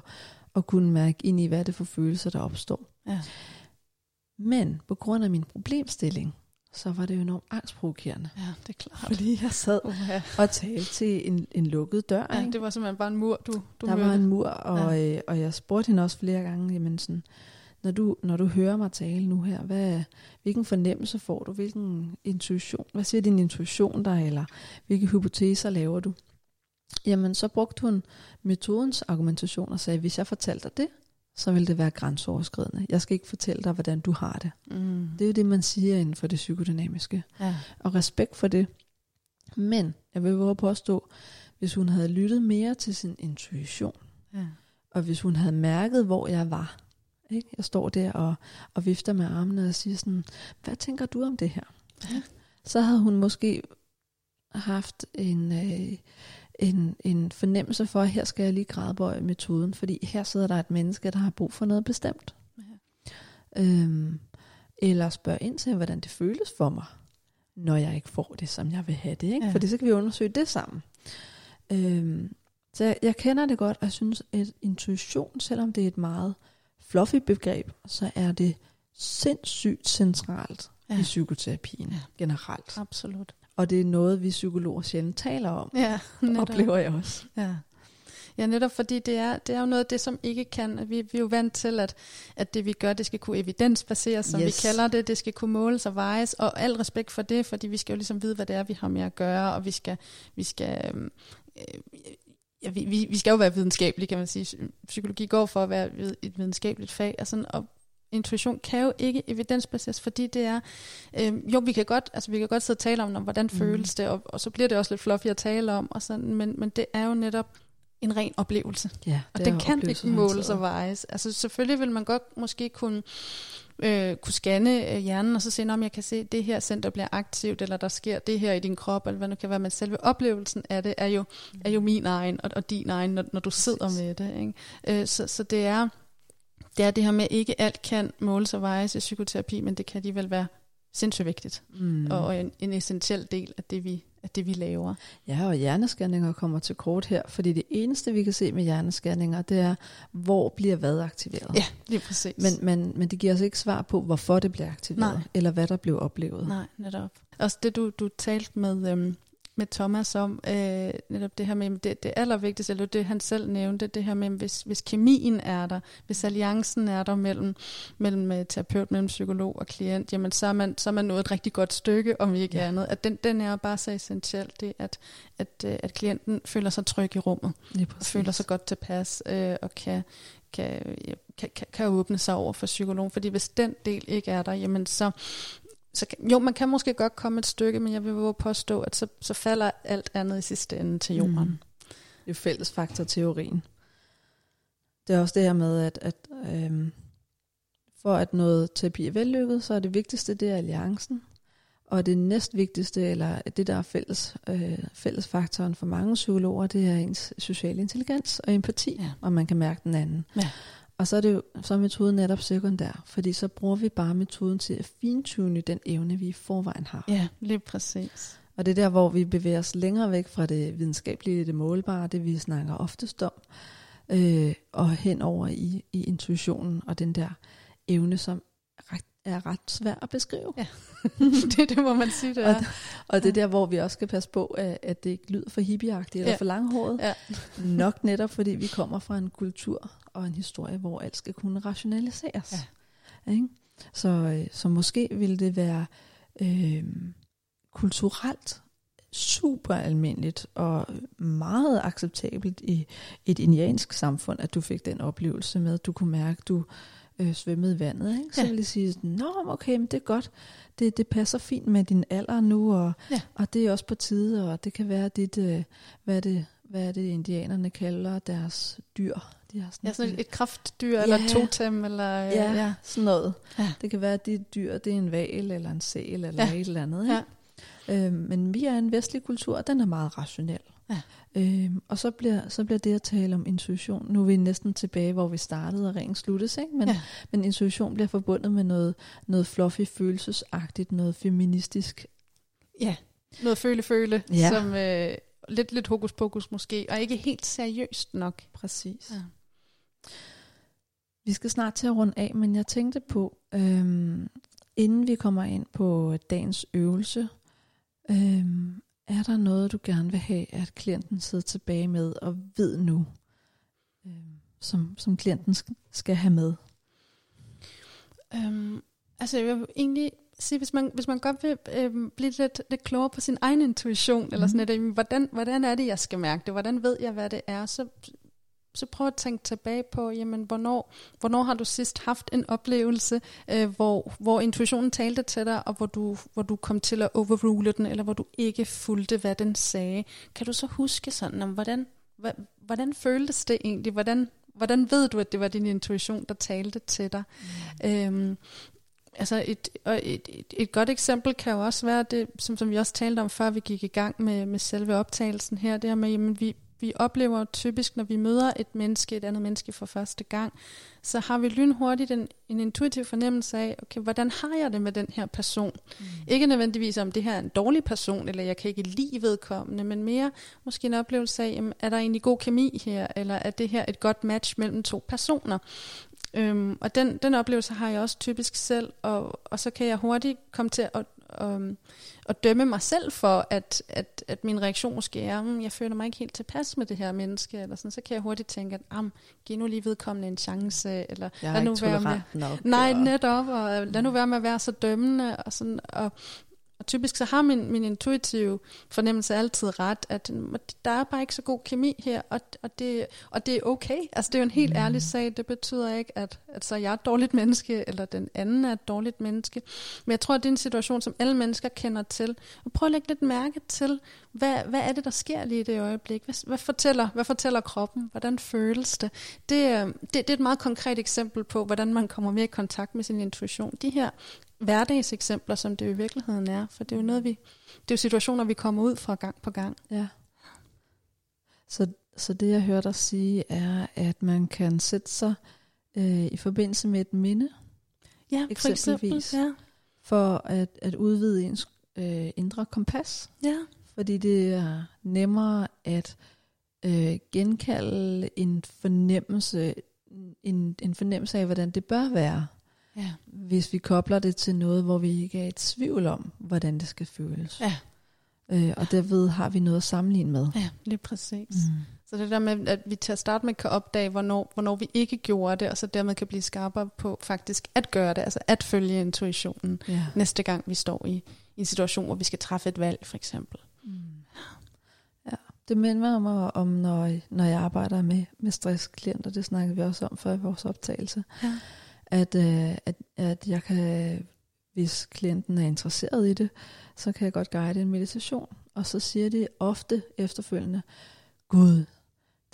og kunne mærke ind i, hvad det er for følelser, der opstår. Ja. Men på grund af min problemstilling, så var det jo enormt angstprovokerende. Ja, det er klart. Fordi jeg sad Uh, og talte til en, en lukket dør. ja, ikke? det var simpelthen bare en mur, du, du der mødte. var en mur, og, ja. øh, og jeg spurgte hende også flere gange, jamen sådan, når du, når du hører mig tale nu her, hvad, hvilken fornemmelse får du, hvilken intuition, hvad siger din intuition der, eller hvilke hypoteser laver du? Jamen, så brugte hun metodens argumentation og sagde, hvis jeg fortalte dig det, så vil det være grænseoverskridende. Jeg skal ikke fortælle dig, hvordan du har det. Mm. Det er jo det, man siger inden for det psykodynamiske. Ja. Og respekt for det. Men jeg vil våge påstå, hvis hun havde lyttet mere til sin intuition, Ja. og hvis hun havde mærket, hvor jeg var, ikke? jeg står der og, og vifter med armene og siger sådan, hvad tænker du om det her? Ja. Så havde hun måske haft en, øh, en, en fornemmelse for, at her skal jeg lige gradbøje metoden, fordi her sidder der et menneske, der har brug for noget bestemt. Ja. Øhm, eller spørge ind til, hvordan det føles for mig, når jeg ikke får det, som jeg vil have det. Ikke? Ja. Fordi så kan vi undersøge det sammen. Øhm, så jeg, jeg kender det godt, og jeg synes, at intuition, selvom det er et meget fluffy begreb, så er det sindssygt centralt ja. I psykoterapien ja. generelt. Absolut. Og det er noget, vi psykologer sjældent taler om, Ja, netop. oplever jeg også. Ja. Ja, netop fordi det er, det er jo noget af det, som ikke kan. Vi, vi er jo vant til, at, at det vi gør, det skal kunne evidensbaseres, som yes. Vi kalder det. Det skal kunne måles og vejes, og al respekt for det, fordi vi skal jo ligesom vide, hvad det er, vi har med at gøre, og vi skal, vi skal, øhm, øh, ja, vi, vi, vi skal jo være videnskabelige, kan man sige. Psykologi går for at være et videnskabeligt fag, og, sådan, og intuition kan jo ikke evidensbaseres, fordi det er, øh, jo vi kan godt, altså vi kan godt sidde og tale om, om hvordan Mhm. føles det, og, og så bliver det også lidt fluffy at tale om, og sådan, men, men det er jo netop en ren oplevelse. Ja, Og det den kan ikke måles og vejes. Altså selvfølgelig vil man godt måske kunne, øh, kunne scanne øh, hjernen, og så se, om jeg kan se, at det her center bliver aktivt, eller der sker det her i din krop, eller hvad nu kan være. Men selve oplevelsen af det er jo, er jo min egen, og, og din egen, når, når du sidder med det. Ikke? Øh, så, så det er, det er det her med, at ikke alt kan måles og vejes i psykoterapi, men det kan alligevel være sindssygt vigtigt, Mm. og, og en, en essentiel del af det, vi, af det, vi laver. Ja, og hjernescanninger kommer til kort her, fordi det eneste, vi kan se med hjernescanninger, det er, hvor bliver hvad aktiveret. Ja, lige præcis. Men, men, men det giver os ikke svar på, hvorfor det bliver aktiveret, Nej. eller hvad der blev oplevet. Nej, netop. Også det, du, du talte med, øhm, med Thomas om, øh, netop det her med, det, det allervigtigste, eller det han selv nævnte, det her med, hvis, hvis kemien er der, hvis alliancen er der mellem, mellem øh, terapeut, mellem psykolog og klient, jamen så er man, så er man nået et rigtig godt stykke, om ikke Ja. andet. At den, den er bare så essentiel, det at, at, øh, at klienten føler sig tryg i rummet, føler sig godt tilpas, øh, og kan, kan, kan, kan åbne sig over for psykologen. Fordi hvis den del ikke er der, jamen så, så kan, jo, man kan måske godt komme et stykke, men jeg vil våge påstå, at så, så falder alt andet i sidste ende til jorden. Mm. Det er fællesfaktorteorien. Det er også det her med, at, at øhm, for at noget terapi er vellykket, så er det vigtigste, det er alliancen. Og det næstvigtigste, eller det der er fælles, øh, fællesfaktoren for mange psykologer, det er ens sociale intelligens og empati, Ja. og man kan mærke den anden. Ja. Og så er, det jo, så er metoden netop sekundær, fordi så bruger vi bare metoden til at fintune den evne, vi i forvejen har. Ja, lige præcis. Og det er der, hvor vi bevæger os længere væk fra det videnskabelige, det målbare, det vi snakker oftest om, øh, og hen over i, i intuitionen og den der evne, som ret, er ret svær at beskrive. Ja. det, det må man sige, det er. Og det er der, hvor vi også skal passe på, at, at det ikke lyder for hippieagtigt eller Ja. for langhåret. Ja. Nok netop, fordi vi kommer fra en kultur og en historie, hvor alt skal kunne rationaliseres. Ja. Ikke? Så, øh, så måske ville det være øh, kulturelt super almindeligt og meget acceptabelt i et indiansk samfund, at du fik den oplevelse med, at du kunne mærke, at du øh, svømmede i vandet. Ikke? Så Ja. ville jeg sige, sådan, Nå, okay, men det er godt. Det, det passer fint med din alder nu, og, Ja. og det er også på tide, og det kan være dit, øh, hvad, er det, hvad er det, indianerne kalder deres dyr? De har sådan Ja, sådan et- et, kraftdyr, eller Ja. et totem, eller... øh, Ja, ja, sådan noget. Ja. Det kan være, at dit dyr det er en val eller en sæl eller Ja. et eller andet. Ikke? Ja. Øhm, men vi er en vestlig kultur, og den er meget rationel. Ja. Øhm, og så bliver, så bliver det at tale om intuition. Nu er vi næsten tilbage, hvor vi startede og ringen sluttes. Ikke? Men, Ja. men intuition bliver forbundet med noget, noget fluffy, følelsesagtigt, noget feministisk. ja. Noget føle-føle, Ja. som øh, lidt, lidt hokus pokus måske, og ikke helt seriøst nok. Præcis. Ja. Vi skal snart til at runde af, men jeg tænkte på, øhm, inden vi kommer ind på dagens øvelse, øh, er der noget, du gerne vil have, at klienten sidder tilbage med og ved nu, øh, som, som klienten skal have med? Øhm, altså jeg vil egentlig sige, hvis man, hvis man godt vil øh, blive lidt, lidt klogere på sin egen intuition, mm. eller sådan noget, hvordan, hvordan er det, jeg skal mærke det? Hvordan ved jeg, hvad det er? Så, så prøv at tænke tilbage på, jamen, hvornår, hvornår har du sidst haft en oplevelse, øh, hvor, hvor intuitionen talte til dig, og hvor du, hvor du kom til at overrule den, eller hvor du ikke fulgte, hvad den sagde. Kan du så huske sådan, om, hvordan, hvordan føltes det egentlig? Hvordan, hvordan ved du, at det var din intuition, der talte til dig? Mm. Øhm, altså et, og et, et, et godt eksempel kan jo også være det, som, som vi også talte om, før vi gik i gang med, med selve optagelsen her, det her med, jamen vi, vi oplever typisk, når vi møder et menneske, et andet menneske for første gang, så har vi lynhurtigt en, en intuitiv fornemmelse af, okay, hvordan har jeg det med den her person? Mm. Ikke nødvendigvis om det her er en dårlig person, eller jeg kan ikke lide vedkommende, men mere måske en oplevelse af, jamen, er der egentlig god kemi her, eller er det her et godt match mellem to personer? Øhm, og den, den oplevelse har jeg også typisk selv, og, og så kan jeg hurtigt komme til at, um, at dømme mig selv for, at, at, at min reaktion måske er, at hmm, jeg føler mig ikke helt tilpas med det her menneske, eller sådan, så kan jeg hurtigt tænke, at giv nu lige vedkommende en chance, eller jeg lad nu være med, nok, nej, netop, og lad nu være med at være så dømmende, og, sådan, og, og typisk så har min, min intuitive fornemmelse altid ret, at der er bare ikke så god kemi her, og, og, det, og det er okay. Altså det er jo en helt mm. ærlig sag. Det betyder ikke, at, at så jeg er et dårligt menneske, eller den anden er et dårligt menneske. Men jeg tror, at det er en situation, som alle mennesker kender til. Og prøv at lægge lidt mærke til, hvad, hvad er det, der sker lige i det øjeblik? Hvad, hvad, fortæller, hvad fortæller kroppen? Hvordan føles det? Det, øh, det? Det er et meget konkret eksempel på, hvordan man kommer mere i kontakt med sin intuition. De her hverdagseksempler, som det jo i virkeligheden er. For det er jo noget, vi, det er jo situationer, vi kommer ud fra gang på gang. Ja. Så, så det, jeg hørte dig sige, er, at man kan sætte sig øh, i forbindelse med et minde, ja, for eksempel, ja. for at, at udvide ens øh, indre kompas. Ja. Fordi det er nemmere at øh, genkalde en fornemmelse, en, en fornemmelse af, hvordan det bør være. Ja. Hvis vi kobler det til noget, hvor vi ikke er i tvivl om, hvordan det skal føles. Ja. Øh, og derved har vi noget at sammenligne med. Ja, lige præcis. Mm. Så det der med, at vi til at starte med kan opdage, hvornår, hvornår vi ikke gjorde det, og så dermed kan blive skarpere på faktisk at gøre det, altså at følge intuitionen ja. næste gang vi står i, i en situation, hvor vi skal træffe et valg, for eksempel. Mm. Ja, det minder mig om, når, når jeg arbejder med, med stressklienter, det snakkede vi også om før i vores optagelse. Ja at, øh, at, at jeg kan, hvis klienten er interesseret i det, så kan jeg godt guide en meditation. Og så siger de ofte efterfølgende, Gud,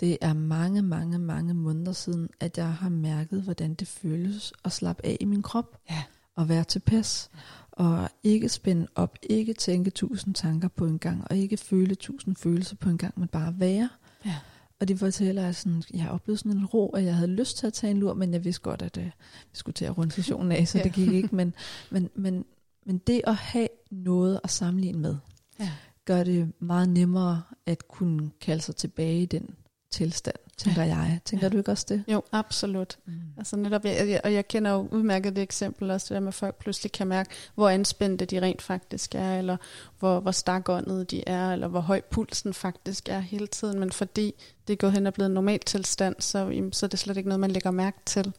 det er mange, mange, mange måneder siden, at jeg har mærket, hvordan det føles at slappe af i min krop. Ja. Og være tilpas. Og ikke spænde op, ikke tænke tusind tanker på en gang, og ikke føle tusind følelser på en gang, men bare være. Ja. Og de fortæller, at sådan, jeg oplevede sådan en ro, at jeg havde lyst til at tage en lur, men jeg vidste godt, at uh, vi skulle til at runde sessionen af, så ja. det gik ikke. Men, men, men, men det at have noget at sammenligne med, ja. gør det meget nemmere at kunne kalde sig tilbage i den tilstand, tænker ja. jeg. Tænker ja. du ikke også det? Jo, absolut. Mm. Altså netop, jeg, jeg, og jeg kender jo udmærket det eksempel også, det der med, at folk pludselig kan mærke, hvor anspændte de rent faktisk er, eller hvor, hvor stakåndet de er, eller hvor høj pulsen faktisk er hele tiden, men fordi det er gået hen og blevet en normal tilstand, så, så er det slet ikke noget, man lægger mærke til.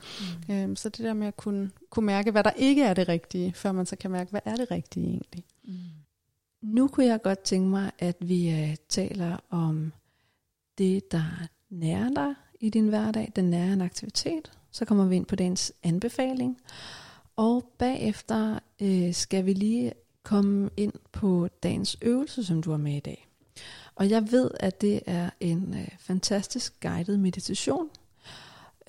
Mm. Øhm, så det der med at kunne, kunne mærke, hvad der ikke er det rigtige, før man så kan mærke, hvad er det rigtige egentlig. Mm. Nu kunne jeg godt tænke mig, at vi uh, taler om det, der nærer dig i din hverdag, den nærer en aktivitet. Så kommer vi ind på dagens anbefaling. Og bagefter øh, skal vi lige komme ind på dagens øvelse, som du har med i dag. Og jeg ved, at det er en øh, fantastisk guided meditation.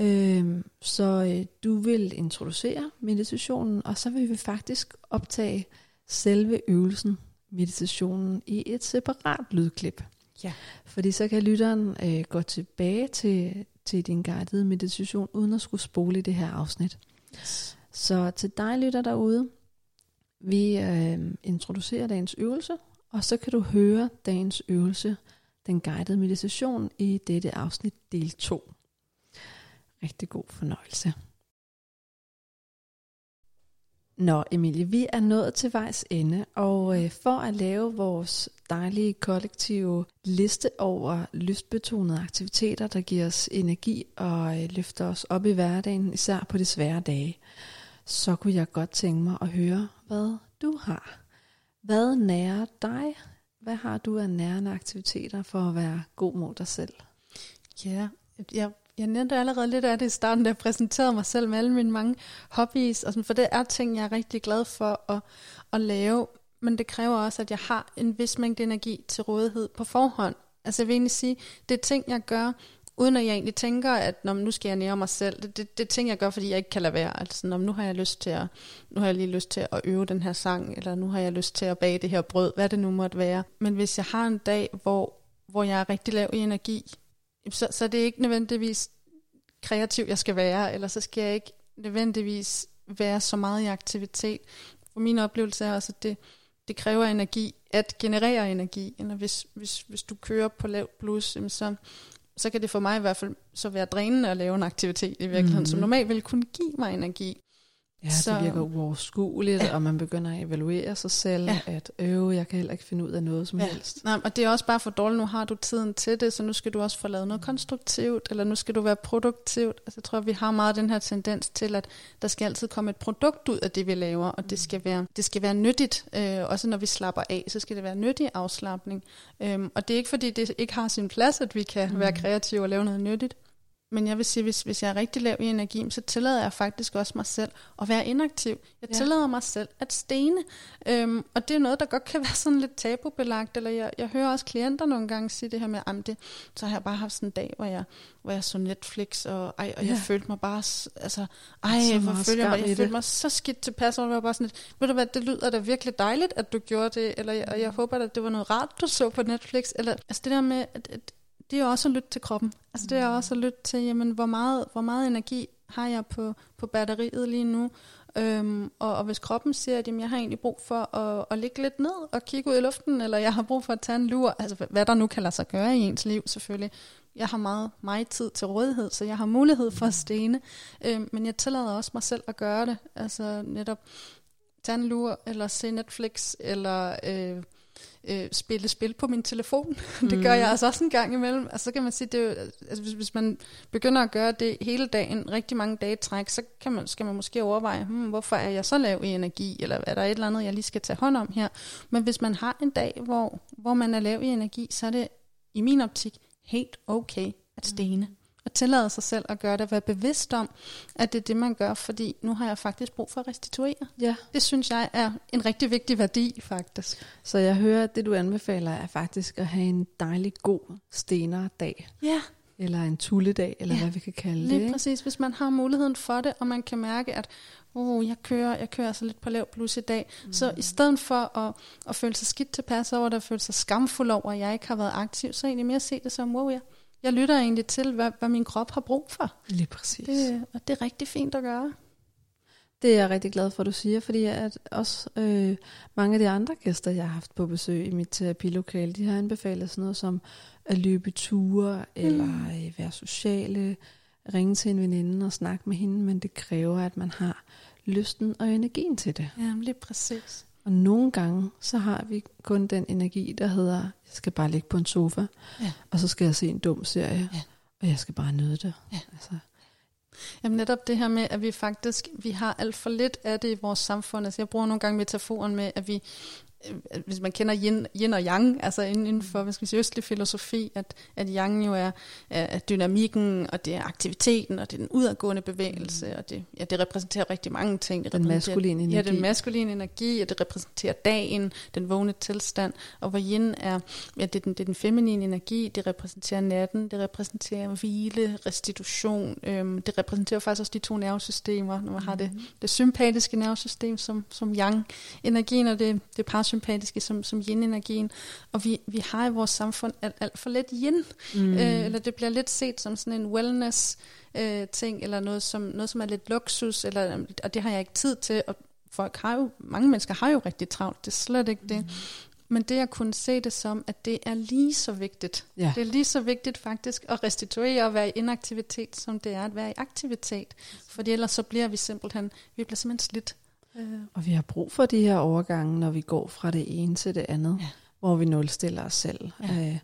Øh, så øh, du vil introducere meditationen, og så vil vi faktisk optage selve øvelsen, meditationen, i et separat lydklip. Ja. Fordi så kan lytteren øh, gå tilbage til, til din guidede meditation, uden at skulle spole i det her afsnit. Yes. Så til dig lytter derude, vi øh, introducerer dagens øvelse, og så kan du høre dagens øvelse, den guidede meditation, i dette afsnit del 2. Rigtig god fornøjelse. Nå, Emilie, vi er nået til vejs ende, og øh, for at lave vores dejlige kollektive liste over lystbetonede aktiviteter, der giver os energi og øh, løfter os op i hverdagen, især på de svære dage, så kunne jeg godt tænke mig at høre, hvad du har. Hvad nærer dig? Hvad har du af nærende aktiviteter for at være god mod dig selv? Ja, jeg, jeg nævnte allerede lidt af det i starten, da jeg præsenterede mig selv med alle mine mange hobbies, og sådan, for det er ting, jeg er rigtig glad for at, at lave, men det kræver også, at jeg har en vis mængde energi til rådighed på forhånd. Altså jeg vil egentlig sige, det er ting, jeg gør, uden at jeg egentlig tænker, at når, nu skal jeg nære mig selv. Det, det, det er ting, jeg gør, fordi jeg ikke kan lade være. Altså, når, nu har jeg lyst til at, nu har jeg lige lyst til at øve den her sang, eller nu har jeg lyst til at bage det her brød, hvad det nu måtte være. Men hvis jeg har en dag, hvor, hvor jeg er rigtig lav i energi, så, så det er ikke nødvendigvis kreativ, jeg skal være, eller så skal jeg ikke nødvendigvis være så meget i aktivitet. For min oplevelse er også, at det, det kræver energi at generere energi. Eller hvis, hvis, hvis du kører på lav blus, så, så kan det for mig i hvert fald så være drænende at lave en aktivitet i virkeligheden, mm-hmm. som normalt vil kunne give mig energi. Ja, så, det virker uoverskueligt, ja. og man begynder at evaluere sig selv, ja. at øve, jeg kan heller ikke finde ud af noget som ja. helst. Nej, og det er også bare for dårligt, nu har du tiden til det, så nu skal du også få lavet noget konstruktivt, eller nu skal du være produktivt. Altså, jeg tror, vi har meget den her tendens til, at der skal altid komme et produkt ud af det, vi laver, og det skal være, det skal være nyttigt. Øh, også når vi slapper af, så skal det være nyttig afslappning. Øhm, og det er ikke, fordi det ikke har sin plads, at vi kan mm. være kreative og lave noget nyttigt. Men jeg vil sige, hvis, hvis jeg er rigtig lav i energi, så tillader jeg faktisk også mig selv at være inaktiv. Jeg ja. tillader mig selv at stene. Øhm, og det er noget, der godt kan være sådan lidt tabubelagt. Eller jeg, jeg hører også klienter nogle gange sige det her med, at det, så har jeg bare haft sådan en dag, hvor jeg, hvor jeg så Netflix, og, ej, og ja. jeg følte mig bare, altså, ej, så hvor følte jeg, mig, jeg følte mig så skidt tilpas, og jeg var bare sådan lidt, ved du hvad, det lyder da virkelig dejligt, at du gjorde det, eller jeg, og jeg håber, at det var noget rart, du så på Netflix, eller altså det der med, at, at det er også at lytte til kroppen. Altså det er mm. også at lytte til, jamen, hvor meget, hvor meget energi har jeg på, på batteriet lige nu. Øhm, og, og hvis kroppen siger, at jamen, jeg har egentlig brug for at, at ligge lidt ned og kigge ud i luften, eller jeg har brug for at tage en lur, altså hvad der nu kan lade sig gøre i ens liv selvfølgelig. Jeg har meget, meget tid til rådighed, så jeg har mulighed for at stene. Øhm, men jeg tillader også mig selv at gøre det. Altså netop tage en lur, eller se Netflix, eller... Øh, øh, spille spil på min telefon. Mm. det gør jeg altså også en gang imellem. Altså, så kan man sige, det er jo, altså, hvis, hvis man begynder at gøre det hele dagen, rigtig mange dage træk, så kan man, skal man måske overveje, hmm, hvorfor er jeg så lav i energi, eller er der et eller andet, jeg lige skal tage hånd om her. Men hvis man har en dag, hvor, hvor man er lav i energi, så er det i min optik helt okay at stene. Mm og tillade sig selv at gøre det, være bevidst om, at det er det, man gør, fordi nu har jeg faktisk brug for at restituere. Ja. Det synes jeg er en rigtig vigtig værdi, faktisk. Så jeg hører, at det du anbefaler er faktisk at have en dejlig god stenerdag. Ja. Eller en tulledag, eller ja. hvad vi kan kalde Lige det. Lige præcis, hvis man har muligheden for det, og man kan mærke, at oh, jeg kører, jeg kører altså lidt på lav plus i dag. Mm. Så i stedet for at, at føle sig skidt tilpas over det, og føle sig skamfuld over, at jeg ikke har været aktiv, så egentlig mere se det som, wow, jeg, jeg lytter egentlig til, hvad, hvad min krop har brug for. Lige præcis. Det, og det er rigtig fint at gøre. Det er jeg rigtig glad for, at du siger, fordi at også øh, mange af de andre gæster, jeg har haft på besøg i mit terapilokale, de har anbefalet sådan noget som at løbe ture, mm. eller øh, være sociale, ringe til en veninde og snakke med hende, men det kræver, at man har lysten og energien til det. Ja, lige præcis. Og nogle gange, så har vi kun den energi, der hedder, jeg skal bare ligge på en sofa, ja. og så skal jeg se en dum serie, ja. og jeg skal bare nyde det. Ja. Altså. Jamen netop det her med, at vi faktisk, vi har alt for lidt af det i vores samfund. Altså jeg bruger nogle gange metaforen med, at vi, hvis man kender yin, yin og yang, altså inden for hvad skal sige, østlig filosofi, at, at yang jo er, er dynamikken, og det er aktiviteten, og det er den udadgående bevægelse, mm. og det, ja, det repræsenterer rigtig mange ting. Det den maskuline energi. Ja, den maskuline energi, og det repræsenterer dagen, den vågne tilstand, og hvor yin er, ja, det er den, det er den feminine energi, det repræsenterer natten, det repræsenterer hvile, restitution, øhm, det repræsenterer faktisk også de to nervesystemer, når man mm. har det, det sympatiske nervesystem som, som yang-energien, og det, det parasympatiske som, som yin-energien. Og vi, vi har i vores samfund alt, alt for lidt yin. Mm. Øh, eller det bliver lidt set som sådan en wellness øh, ting, eller noget som, noget, som er lidt luksus, eller, og det har jeg ikke tid til. Og folk har jo, mange mennesker har jo rigtig travlt, det er slet ikke det. Mm. Men det at kunne se det som, at det er lige så vigtigt. Ja. Det er lige så vigtigt faktisk at restituere og være i inaktivitet, som det er at være i aktivitet. Fordi ellers så bliver vi simpelthen, vi bliver simpelthen slidt Øh, Og vi har brug for de her overgange, når vi går fra det ene til det andet, Ja. hvor vi nulstiller os selv. Ja. Øh,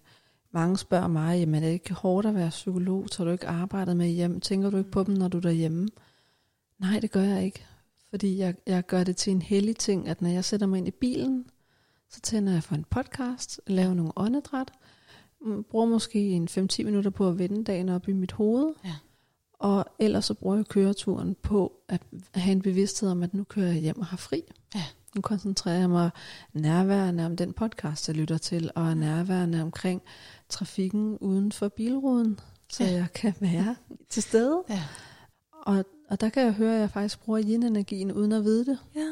mange spørger mig, jamen er det ikke hårdt at være psykolog? Tager du ikke arbejdet med hjem? Tænker du ikke på dem, når du er derhjemme? Nej, det gør jeg ikke. Fordi jeg, jeg gør det til en hellig ting, at når jeg sætter mig ind i bilen, så tænder jeg for en podcast, laver nogle åndedræt, bruger måske en 5-10 minutter på at vende dagen op i mit hoved, Ja. Og ellers så bruger jeg køreturen på at have en bevidsthed om, at nu kører jeg hjem og har fri. Ja. Nu koncentrerer jeg mig nærværende om den podcast, jeg lytter til, og er nærværende omkring trafikken uden for bilruden, så Ja. jeg kan være til stede. ja. Og, og der kan jeg høre, at jeg faktisk bruger yin-energien uden at vide det. Ja.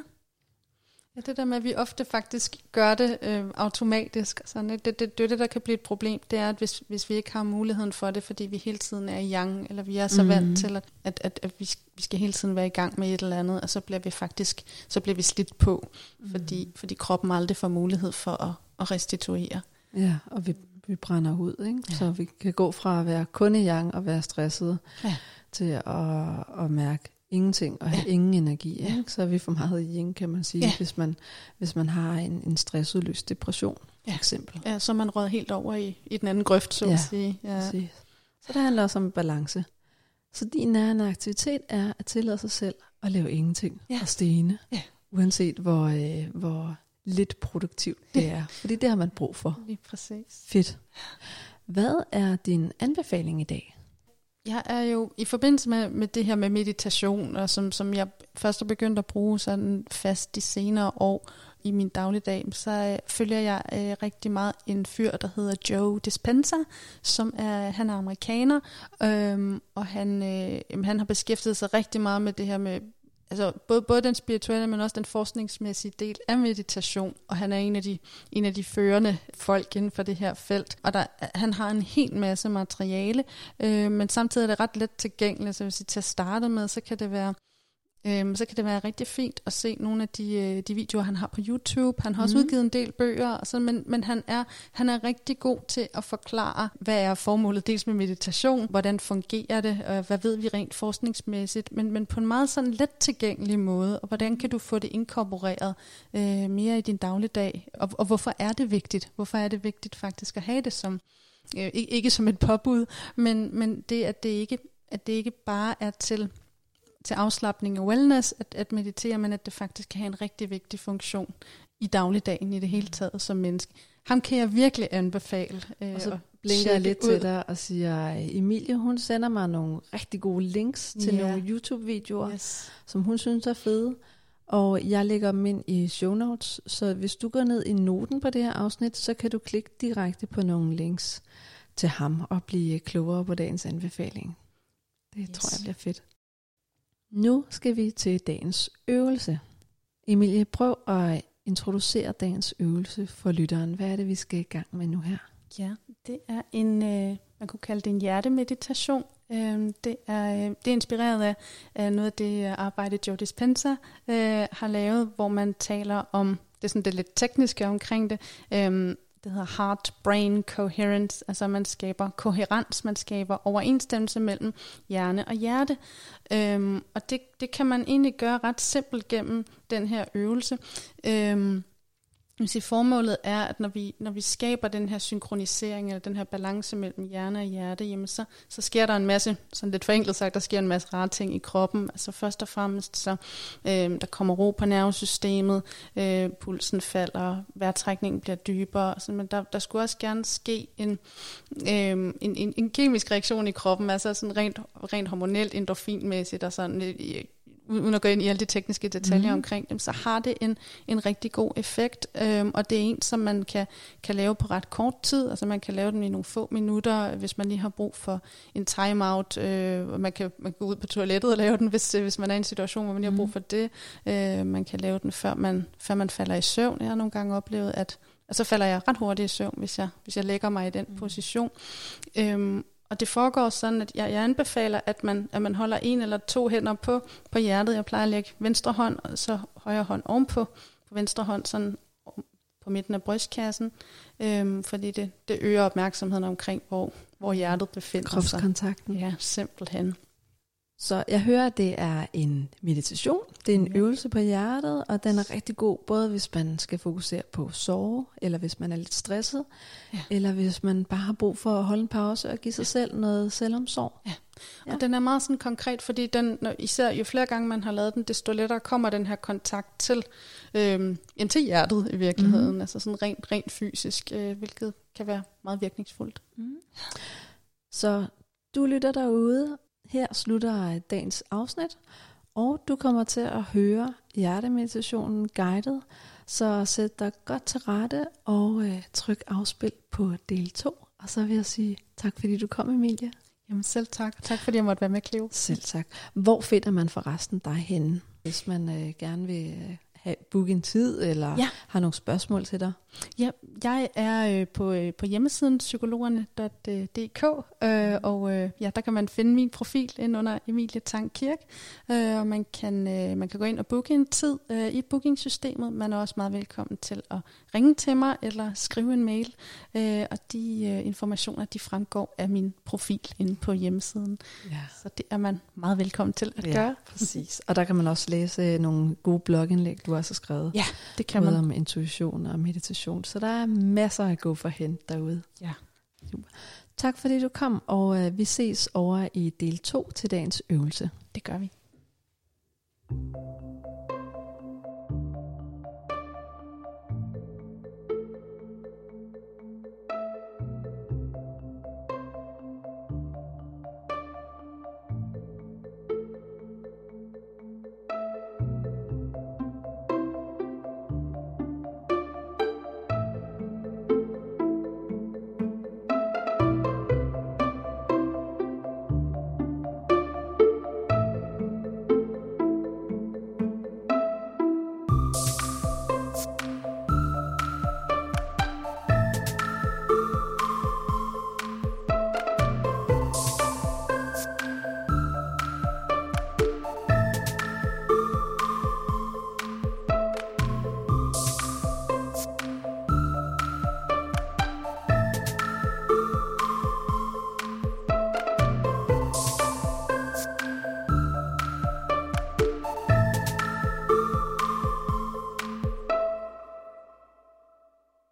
Ja, det der med, at vi ofte faktisk gør det øh, automatisk. Sådan, det, det, det, det, der kan blive et problem, det er, at hvis, hvis vi ikke har muligheden for det, fordi vi hele tiden er i yang, eller vi er så mm. Vant til, at, at, at, at vi, vi skal hele tiden være i gang med et eller andet, og så bliver vi faktisk så bliver vi slidt på, Mm. fordi, fordi kroppen aldrig får mulighed for at, at restituere. Ja, og vi, vi brænder ud, ikke? Ja. så vi kan gå fra at være kun i yang og være stresset, Ja. til at, at mærke ingenting og have Ja. ingen energi. Ja. Ikke? Så er vi for meget i yin, kan man sige, Ja. hvis, man, hvis man har en, en stressudløst depression, for Ja. eksempel. Ja, så man røget helt over i, i den anden grøft, så Ja. at sige. Ja. Præcis. Så det handler også om balance. Så din nærende aktivitet er at tillade sig selv at lave ingenting Ja. og stene, Ja. uanset hvor, øh, hvor lidt produktivt det er. Fordi det har man brug for. Lige præcis. Fedt. Hvad er din anbefaling i dag? Jeg er jo i forbindelse med, med det her med meditation, og som, som jeg først har begyndt at bruge sådan fast de senere år i min dagligdag, så øh, følger jeg øh, rigtig meget en fyr, der hedder Joe Dispenza, som er, han er amerikaner, øhm, og han, øh, han har beskæftiget sig rigtig meget med det her med altså både, både den spirituelle, men også den forskningsmæssige del af meditation, og han er en af de, en af de førende folk inden for det her felt, og der, han har en hel masse materiale, øh, men samtidig er det ret let tilgængeligt, så hvis I til at starte med, så kan det være Øhm, så kan det være rigtig fint at se nogle af de, øh, de videoer, han har på YouTube. Han har også Mhm. udgivet en del bøger, og sådan, men, men han, er, han er rigtig god til at forklare, hvad er formålet dels med meditation, hvordan fungerer det, og hvad ved vi rent forskningsmæssigt, men, men på en meget sådan let tilgængelig måde, og hvordan kan du få det inkorporeret øh, mere i din dagligdag, og, og hvorfor er det vigtigt? Hvorfor er det vigtigt faktisk at have det som, øh, ikke, ikke som et påbud, men, men det, at det ikke, at det ikke bare er til til afslappning og wellness at, at meditere, men at det faktisk kan have en rigtig vigtig funktion i dagligdagen i det hele taget som menneske. Ham kan jeg virkelig anbefale. Øh, Og så blinker jeg lidt ud. til dig og siger, Emilie, hun sender mig nogle rigtig gode links til Ja. nogle YouTube-videoer, Yes. som hun synes er fede. Og jeg lægger dem ind i show notes, så hvis du går ned i noten på det her afsnit, så kan du klikke direkte på nogle links til ham og blive klogere på dagens anbefaling. Det. Yes. tror jeg bliver fedt. Nu skal vi til dagens øvelse. Emilie, prøv at introducere dagens øvelse for lytteren. Hvad er det, vi skal i gang med nu her? Ja, det er en, øh, man kunne kalde det en hjertemeditation. Øh, det, er, øh, det er inspireret af, af noget af det øh, arbejde, Joe Dispenza øh, har lavet, hvor man taler om, det er sådan det lidt tekniske omkring det, øh, det hedder heart-brain coherence, altså man skaber koherens, man skaber overensstemmelse mellem hjerne og hjerte. Øhm, og det, det kan man egentlig gøre ret simpelt gennem den her øvelse. Øhm, vil sige, formålet er, at når vi, når vi skaber den her synkronisering, eller den her balance mellem hjerne og hjerte, jamen så, så sker der en masse, sådan lidt forenklet sagt, der sker en masse rare ting i kroppen. Altså først og fremmest, så øh, der kommer ro på nervesystemet, øh, pulsen falder, vejrtrækningen bliver dybere, så, men der, der skulle også gerne ske en, øh, en, en, en kemisk reaktion i kroppen, altså sådan rent, rent hormonelt, endorfinmæssigt, og sådan øh, uden at gå ind i alle de tekniske detaljer Mhm. mm. omkring dem, så har det en, en rigtig god effekt, øhm, og det er en, som man kan, kan lave på ret kort tid, altså man kan lave den i nogle få minutter, hvis man lige har brug for en timeout, øh, man kan, man kan gå ud på toilettet og lave den, hvis, øh, hvis man er i en situation, hvor man lige har brug Mhm. for det. Øh, man kan lave den, før man, før man falder i søvn. Jeg har nogle gange oplevet, at og så falder jeg ret hurtigt i søvn, hvis jeg, hvis jeg lægger mig i den Mm. position. Øhm, og det foregår sådan, at jeg, jeg anbefaler, at man, at man holder en eller to hænder på, på hjertet. Jeg plejer at lægge venstre hånd, og så højre hånd ovenpå på venstre hånd, sådan på midten af brystkassen, øhm, fordi det, det øger opmærksomheden omkring, hvor, hvor hjertet befinder sig. Kropskontakten. Ja, simpelthen. Så jeg hører, at det er en meditation, det er en Ja. øvelse på hjertet, og den er rigtig god, både hvis man skal fokusere på sorg, eller hvis man er lidt stresset, Ja. eller hvis man bare har brug for at holde en pause og give sig selv noget selvomsorg. Ja. Og den er meget sådan konkret, fordi den, når, især jo flere gange man har lavet den, desto lettere kommer den her kontakt til, øhm, ind til hjertet i virkeligheden, Mhm. mm-hmm. altså sådan rent, rent fysisk, øh, hvilket kan være meget virkningsfuldt. Mm. Så du lytter derude. Her slutter dagens afsnit, og du kommer til at høre hjertemeditationen guidet. Så sæt dig godt til rette og øh, tryk afspil på del 2. Og så vil jeg sige tak, fordi du kom, Emilie. Jamen selv tak, tak fordi jeg måtte være med, Cleo. Selv tak. Hvor finder man forresten dig henne, hvis man øh, gerne vil øh, have book en tid, eller Ja. har nogle spørgsmål til dig? Ja, jeg er øh, på, øh, på hjemmesiden psykologerne.dk, øh, og øh, ja, der kan man finde min profil ind under Emilie Tang Kirk, øh, og man kan, øh, man kan gå ind og booke en tid øh, i bookingsystemet. Man er også meget velkommen til at ringe til mig eller skrive en mail, øh, og de øh, informationer, de fremgår af min profil inde på hjemmesiden. Ja. Så det er man meget velkommen til at gøre. præcis. Og der kan man også læse øh, nogle gode blogindlæg, du også har skrevet. Ja, det kan både man. om intuition og meditation. Så der er masser at gå for hen derude. Ja. Super. Tak fordi du kom, og øh, vi ses over i del 2 til dagens øvelse. Det gør vi.